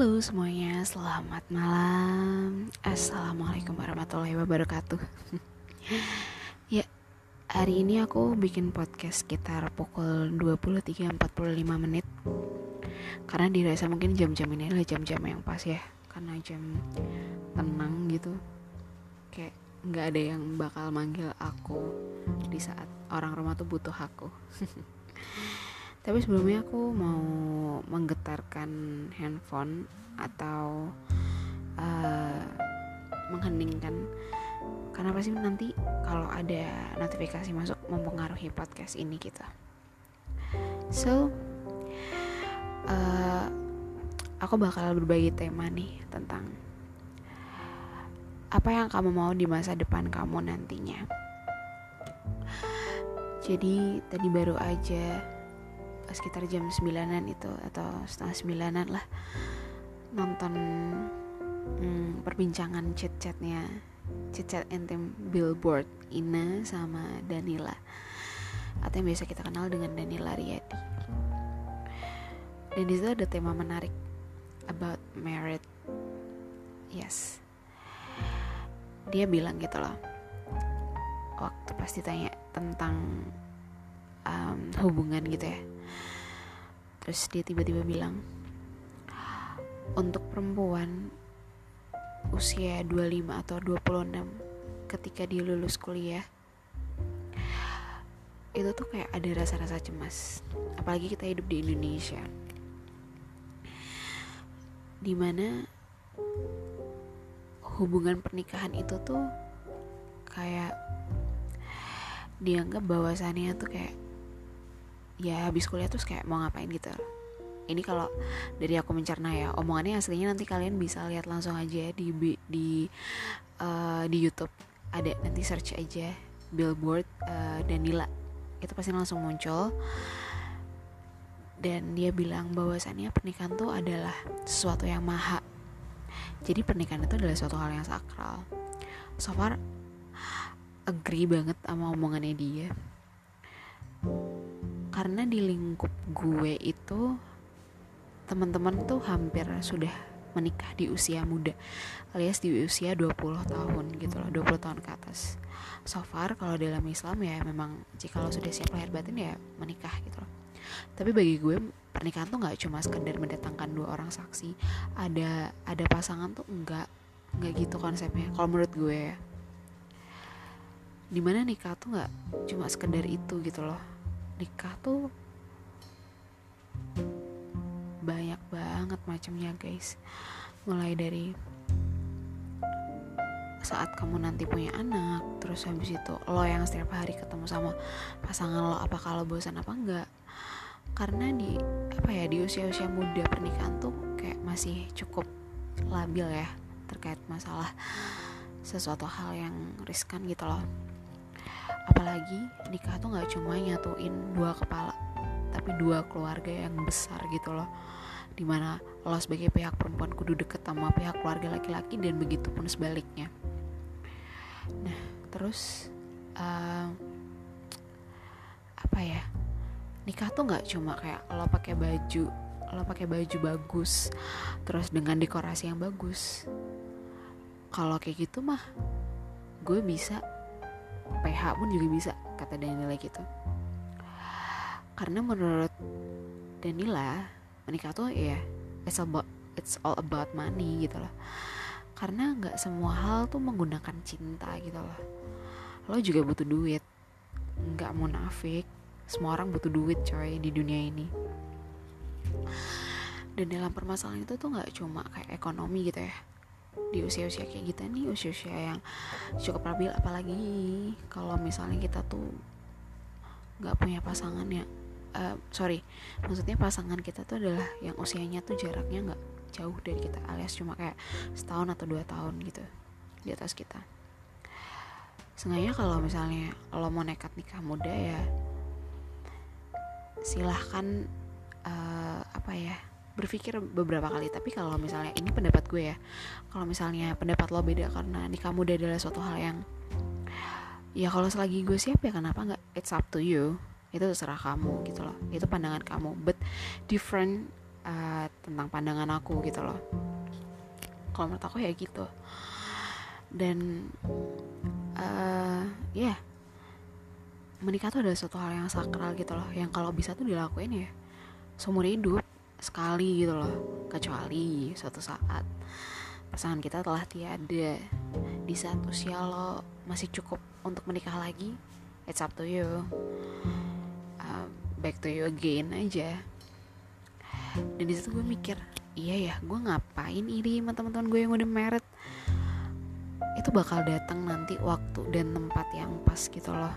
Halo semuanya, selamat malam. Assalamualaikum warahmatullahi wabarakatuh. Ya, hari ini aku bikin podcast sekitar pukul 23.45 menit. Karena dirasa mungkin jam-jam ini adalah jam-jam yang pas ya. Karena jam tenang gitu. Kayak nggak ada yang bakal manggil aku Di saat orang rumah tuh butuh aku tapi sebelumnya aku mau menggetarkan handphone atau uh, mengheningkan. Karena pasti nanti kalau ada notifikasi masuk mempengaruhi podcast ini kita so uh, aku bakal berbagi tema nih tentang apa yang kamu mau di masa depan kamu nantinya. Jadi tadi baru aja sekitar jam sembilanan itu atau setengah sembilanan lah nonton hmm, perbincangan chat-chatnya chat-chat entem billboard Ina sama Danila atau yang biasa kita kenal dengan Danila Riyadi. Dan di situ ada tema menarik about married yes. Dia bilang gitu loh waktu pasti tanya tentang um, hubungan gitu ya. Terus dia tiba-tiba bilang untuk perempuan usia 25 atau 26 ketika dia lulus kuliah itu tuh kayak ada rasa-rasa cemas. Apalagi kita hidup di Indonesia. Di mana hubungan pernikahan itu tuh kayak dianggap bahwasannya tuh kayak ya habis kuliah terus kayak mau ngapain gitu. Ini kalau dari aku mencerna ya omongannya aslinya nanti kalian bisa lihat langsung aja di di uh, di YouTube. Ada nanti search aja billboard uh, Danila. Itu pasti langsung muncul. Dan dia bilang bahwasannya pernikahan tuh adalah sesuatu yang maha. Jadi pernikahan itu adalah suatu hal yang sakral. So far agree banget sama omongannya dia karena di lingkup gue itu teman-teman tuh hampir sudah menikah di usia muda alias di usia 20 tahun gitu loh 20 tahun ke atas. So far kalau dalam Islam ya memang jika lo sudah siap lahir batin ya menikah gitu loh. Tapi bagi gue pernikahan tuh nggak cuma sekedar mendatangkan dua orang saksi ada ada pasangan tuh enggak enggak gitu konsepnya kalau menurut gue ya. Di mana nikah tuh nggak cuma sekedar itu gitu loh nikah tuh banyak banget macamnya guys. Mulai dari saat kamu nanti punya anak terus habis itu lo yang setiap hari ketemu sama pasangan lo apa kalau bosan apa enggak? Karena di apa ya di usia-usia muda pernikahan tuh kayak masih cukup labil ya terkait masalah sesuatu hal yang riskan gitu loh apalagi nikah tuh nggak cuma nyatuin dua kepala tapi dua keluarga yang besar gitu loh. Di mana lo sebagai pihak perempuan kudu deket sama pihak keluarga laki-laki dan begitu pun sebaliknya. Nah terus uh, apa ya? Nikah tuh nggak cuma kayak lo pakai baju lo pakai baju bagus terus dengan dekorasi yang bagus. Kalau kayak gitu mah gue bisa PH pun juga bisa kata Danila gitu. Karena menurut Danila menikah tuh ya it's about it's all about money gitu loh. Karena nggak semua hal tuh menggunakan cinta gitu loh. Lo juga butuh duit. Nggak munafik. Semua orang butuh duit coy di dunia ini. Dan dalam permasalahan itu tuh nggak cuma kayak ekonomi gitu ya di usia-usia kayak gitu nih usia-usia yang cukup labil. Apalagi kalau misalnya kita tuh nggak punya pasangan ya uh, sorry maksudnya pasangan kita tuh adalah yang usianya tuh jaraknya nggak jauh dari kita alias cuma kayak setahun atau dua tahun gitu di atas kita. Sengaja kalau misalnya lo mau nekat nikah muda ya silahkan uh, apa ya berpikir beberapa kali tapi kalau misalnya ini pendapat gue ya kalau misalnya pendapat lo beda karena nikah muda adalah suatu hal yang ya kalau selagi gue siap ya kenapa nggak? It's up to you. Itu terserah kamu gitu loh. Itu pandangan kamu. But different uh, tentang pandangan aku gitu loh. Kalau menurut aku ya gitu. Dan uh, ya yeah, menikah tuh adalah suatu hal yang sakral gitu loh. Yang kalau bisa tuh dilakuin ya. Seumur hidup sekali gitu loh. Kecuali suatu saat pasangan kita telah tiada. Di saat usia lo masih cukup untuk menikah lagi it's up to you. Uh, back to you again aja. Dan di situ gue mikir iya ya gue ngapain ini sama teman-teman gue yang udah married? Itu bakal datang nanti waktu dan tempat yang pas gitu loh.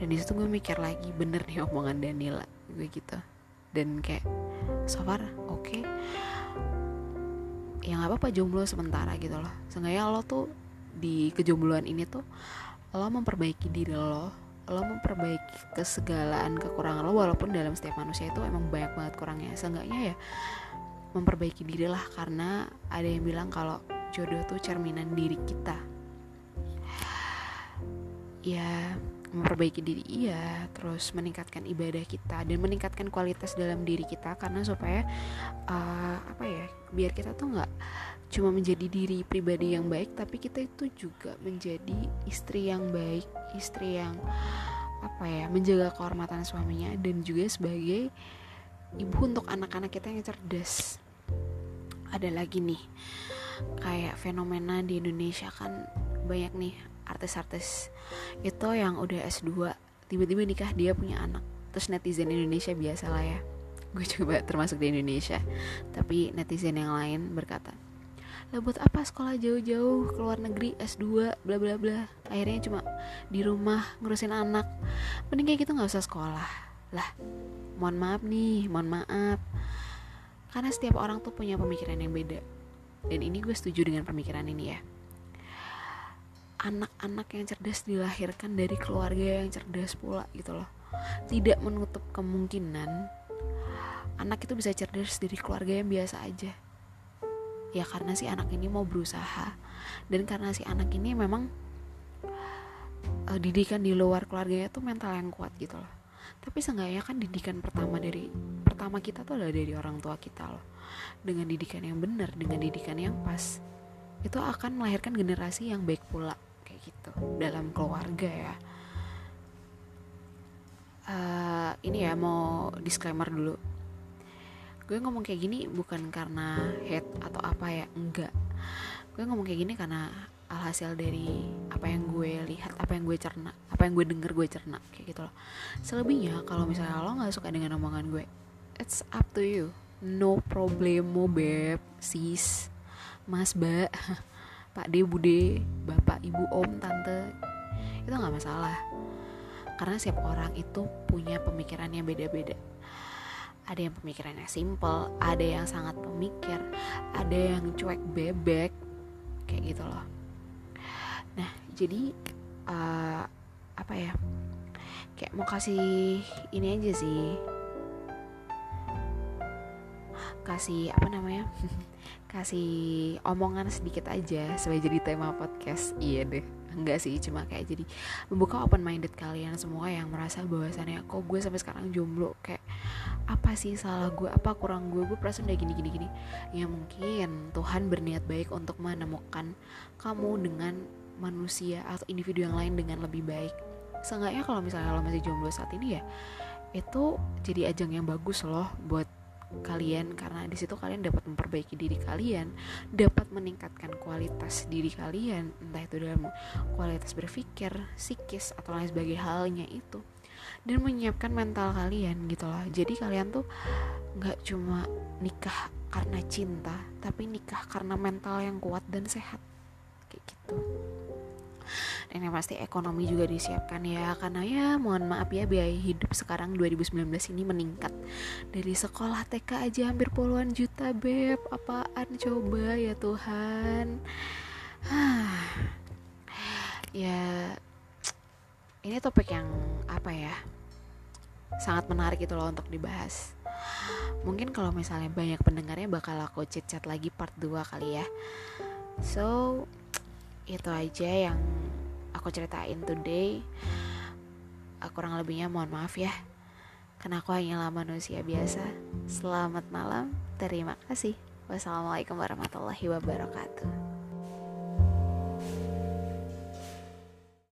Dan di situ gue mikir lagi bener nih omongan Danila. Gue gitu dan kayak so far oke. Okay. ya nggak apa-apa jomblo sementara gitu loh. Seenggaknya lo tuh di kejombloan ini tuh lo memperbaiki diri lo lo memperbaiki kesegalaan kekurangan lo walaupun dalam setiap manusia itu emang banyak banget kurangnya. Seenggaknya ya memperbaiki diri lah karena ada yang bilang kalau jodoh tuh cerminan diri kita. Ya memperbaiki diri iya terus meningkatkan ibadah kita dan meningkatkan kualitas dalam diri kita karena supaya uh, apa ya biar kita tuh nggak cuma menjadi diri pribadi yang baik tapi kita itu juga menjadi istri yang baik istri yang apa ya menjaga kehormatan suaminya dan juga sebagai ibu untuk anak-anak kita yang cerdas. Ada lagi nih kayak fenomena di Indonesia kan banyak nih artis-artis itu yang udah S2 tiba-tiba nikah dia punya anak. Terus netizen Indonesia biasa lah ya. Gue coba termasuk di Indonesia. Tapi netizen yang lain berkata lah buat apa sekolah jauh-jauh ke luar negeri S2 bla bla bla. Akhirnya cuma di rumah ngurusin anak. Mending kayak gitu nggak usah sekolah. Lah mohon maaf nih mohon maaf. Karena setiap orang tuh punya pemikiran yang beda. Dan ini gue setuju dengan pemikiran ini ya anak-anak yang cerdas dilahirkan dari keluarga yang cerdas pula gitu loh. Tidak menutup kemungkinan anak itu bisa cerdas dari keluarga yang biasa aja. Ya karena si anak ini mau berusaha. Dan karena si anak ini memang uh, didikan di luar keluarganya tuh mental yang kuat gitu loh. Tapi seenggaknya kan didikan pertama dari pertama kita tuh adalah dari orang tua kita loh. Dengan didikan yang benar dengan didikan yang pas itu akan melahirkan generasi yang baik pula gitu dalam keluarga ya. Uh, ini ya mau disclaimer dulu. Gue ngomong kayak gini bukan karena hate atau apa ya enggak. Gue ngomong kayak gini karena alhasil dari apa yang gue lihat apa yang gue cerna apa yang gue denger gue cerna kayak gitu loh. Selebihnya kalau misalnya lo nggak suka dengan omongan gue it's up to you. No problemo beb sis. Mas ba pak de bude bapak ibu om tante itu nggak masalah. Karena setiap orang itu punya pemikirannya beda-beda. Ada yang pemikirannya simple ada yang sangat pemikir ada yang cuek bebek kayak gitu loh. Nah jadi uh, apa ya kayak mau kasih ini aja sih. Kasih apa namanya kasih omongan sedikit aja sebagai jadi tema podcast. Iya deh enggak sih cuma kayak jadi membuka open minded kalian semua yang merasa bahwasannya kok gue sampai sekarang jomblo kayak apa sih salah gue apa kurang gue? Gue perasaan udah gini gini gini. Ya mungkin Tuhan berniat baik untuk menemukan kamu dengan manusia atau individu yang lain dengan lebih baik. Seenggaknya kalau misalnya lo masih jomblo saat ini ya itu jadi ajang yang bagus loh buat kalian karena di situ kalian dapat memperbaiki diri kalian, dapat meningkatkan kualitas diri kalian, entah itu dalam kualitas berpikir, psikis atau lain sebagainya halnya itu dan menyiapkan mental kalian gitu loh. Jadi kalian tuh nggak cuma nikah karena cinta, tapi nikah karena mental yang kuat dan sehat kayak gitu dan yang pasti ekonomi juga disiapkan ya. Karena ya mohon maaf ya biaya hidup sekarang 2019 ini meningkat. Dari sekolah TK aja hampir puluhan juta beb. Apaan coba ya Tuhan? Ya ini topik yang apa ya? Sangat menarik itu loh untuk dibahas. Mungkin kalau misalnya banyak pendengarnya bakal aku chat chat lagi part 2 kali ya. So itu aja yang aku ceritain today uh, kurang lebihnya mohon maaf ya Karena aku hanyalah manusia biasa. Selamat malam, terima kasih. Wassalamualaikum warahmatullahi wabarakatuh.